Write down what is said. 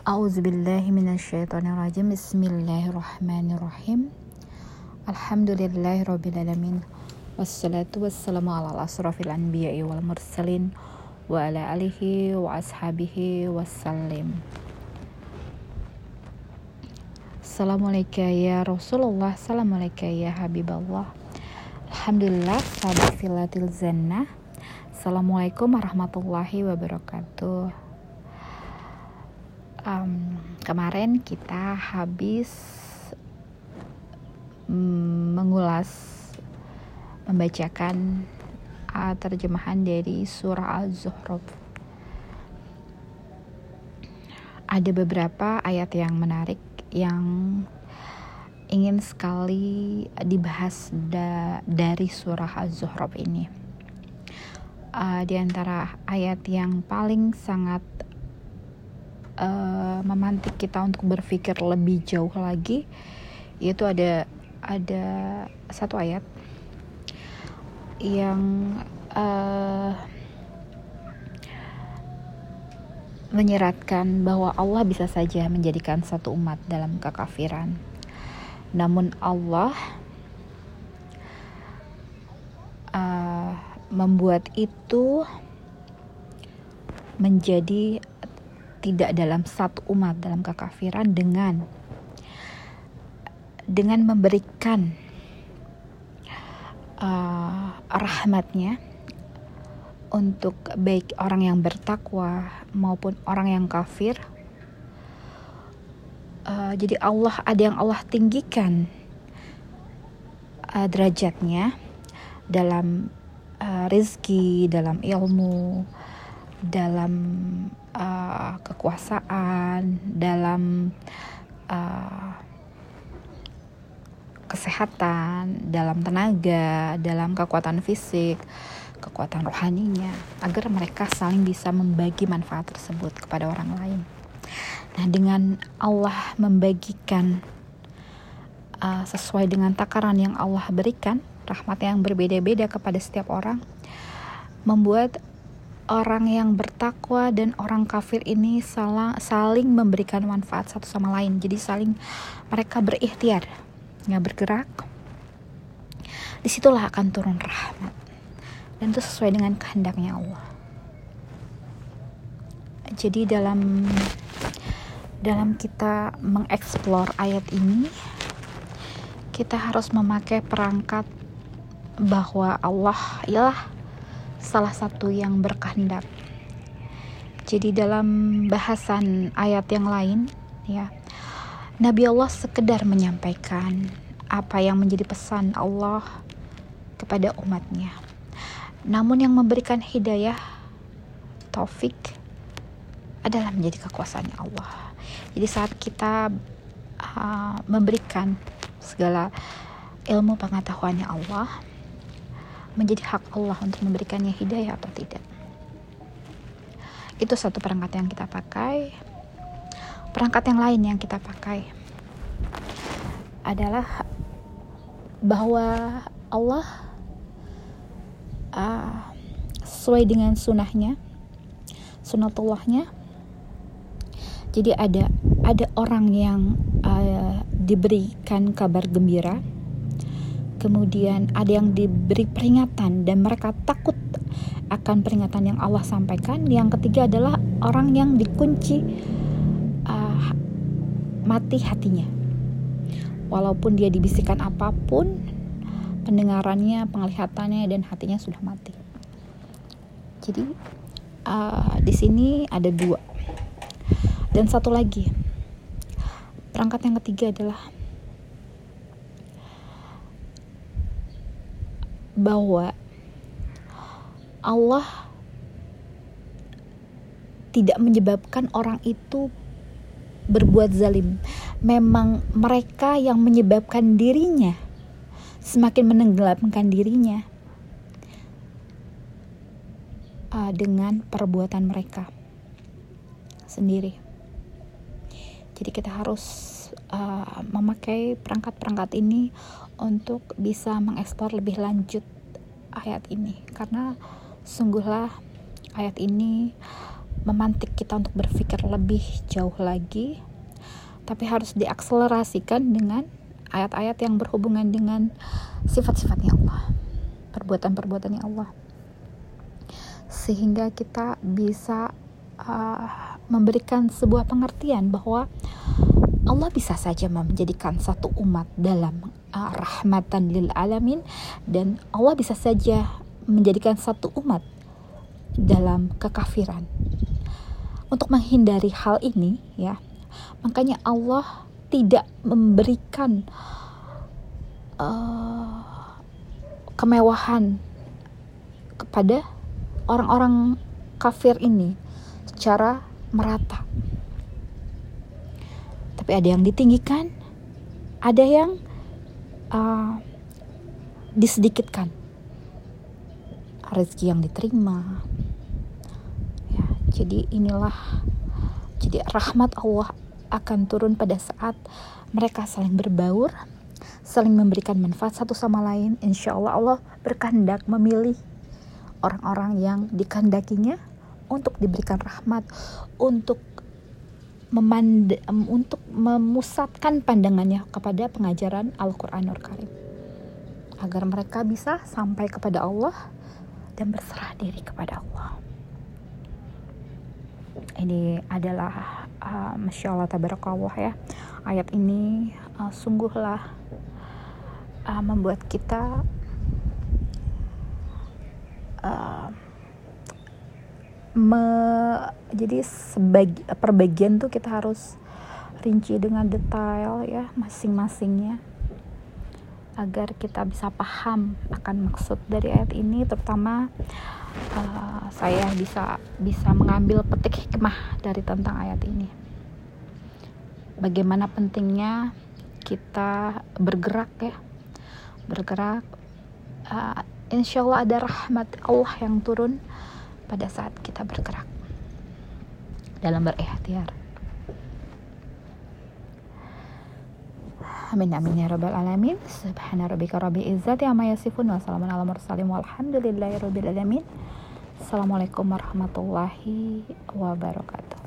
A'udzubillahiminasyaitonirrajim Bismillahirrahmanirrahim. Alhamdulillahirrabbilalamin Wassalatu wassalamu ala asrafil anbiya'i wal mursalin Wa ala alihi wa ashabihi wassalim. Assalamualaikum ya Rasulullah Assalamualaikum ya Habiballah Alhamdulillah sahabat filatil zannah Assalamualaikum warahmatullahi wabarakatuh um, kemarin kita habis mengulas membacakan uh, terjemahan dari surah Al-Zukhruf. Ada beberapa ayat yang menarik yang ingin sekali dibahas da dari surah Az-Zukhruf ini. Uh, di antara ayat yang paling sangat uh, memantik kita untuk berpikir lebih jauh lagi yaitu ada ada satu ayat yang uh, menyeratkan bahwa Allah bisa saja menjadikan satu umat dalam kekafiran. Namun Allah uh, membuat itu menjadi tidak dalam satu umat dalam kekafiran dengan dengan memberikan uh, rahmatnya untuk baik orang yang bertakwa maupun orang yang kafir. Uh, jadi Allah ada yang Allah tinggikan uh, derajatnya dalam uh, rizki, dalam ilmu, dalam uh, kekuasaan, dalam uh, kesehatan, dalam tenaga, dalam kekuatan fisik, kekuatan rohaninya, agar mereka saling bisa membagi manfaat tersebut kepada orang lain. Nah, dengan Allah membagikan uh, sesuai dengan takaran yang Allah berikan, rahmat yang berbeda-beda kepada setiap orang, membuat orang yang bertakwa dan orang kafir ini salah, saling memberikan manfaat satu sama lain. Jadi saling mereka berikhtiar, nggak bergerak. Di situlah akan turun rahmat. Dan itu sesuai dengan kehendaknya Allah. Jadi dalam dalam kita mengeksplor ayat ini, kita harus memakai perangkat bahwa Allah ialah salah satu yang berkehendak. Jadi dalam bahasan ayat yang lain ya Nabi Allah sekedar menyampaikan apa yang menjadi pesan Allah kepada umatnya. Namun yang memberikan hidayah taufik adalah menjadi kekuasaan Allah. Jadi saat kita uh, memberikan segala ilmu pengetahuannya Allah, menjadi hak Allah untuk memberikannya hidayah atau tidak. Itu satu perangkat yang kita pakai. Perangkat yang lain yang kita pakai adalah bahwa Allah uh, sesuai dengan sunnahnya, sunatullahnya. Jadi ada ada orang yang uh, diberikan kabar gembira kemudian ada yang diberi peringatan dan mereka takut akan peringatan yang Allah sampaikan. Yang ketiga adalah orang yang dikunci uh, mati hatinya. Walaupun dia dibisikkan apa pun, pendengarannya, penglihatannya dan hatinya sudah mati. Jadi uh, di sini ada dua. Dan satu lagi, perangkat yang ketiga adalah bahwa Allah tidak menyebabkan orang itu berbuat zalim. Memang mereka yang menyebabkan dirinya semakin menenggelamkan dirinya uh, dengan perbuatan mereka sendiri. Jadi kita harus uh, memakai perangkat-perangkat ini untuk bisa mengeksplor lebih lanjut ayat ini. Karena sungguhlah ayat ini memantik kita untuk berpikir lebih jauh lagi tapi harus diakselerasikan dengan ayat-ayat yang berhubungan dengan sifat-sifatnya Allah perbuatan-perbuatannya Allah. Sehingga kita bisa uh, memberikan sebuah pengertian bahwa Allah bisa saja menjadikan satu umat dalam uh, rahmatan lil alamin dan Allah bisa saja menjadikan satu umat dalam kekafiran. Untuk menghindari hal ini ya, makanya Allah tidak memberikan uh, kemewahan kepada orang-orang kafir ini secara merata. Tapi ada yang ditinggikan, ada yang uh, disedikitkan. Rezeki yang diterima. Ya, jadi inilah jadi rahmat Allah akan turun pada saat mereka saling berbaur, saling memberikan manfaat satu sama lain. Insya Allah Allah berkehendak memilih orang-orang yang dikehendakinya untuk diberikan rahmat, untuk memand untuk memusatkan pandangannya kepada pengajaran Al-Qur'anul Karim agar mereka bisa sampai kepada Allah dan berserah diri kepada Allah. Ini adalah uh, Masya Allah Tabarakallah ya Ayat ini uh, sungguhlah uh, membuat kita uh, me, jadi sebagi, perbagian tuh kita harus rinci dengan detail ya masing-masingnya. Agar kita bisa paham akan maksud dari ayat ini terutama uh, saya bisa bisa mengambil petik hikmah dari tentang ayat ini. Bagaimana pentingnya kita bergerak ya bergerak uh, insya Allah ada rahmat Allah yang turun pada saat kita bergerak dalam berikhtiar. Amin amin ya rabbal alamin. Subhana rabbika rabbi izzati amma yasifun Wassalamu ala mursalim Walhamdulillahi rabbil alamin. Assalamualaikum warahmatullahi wabarakatuh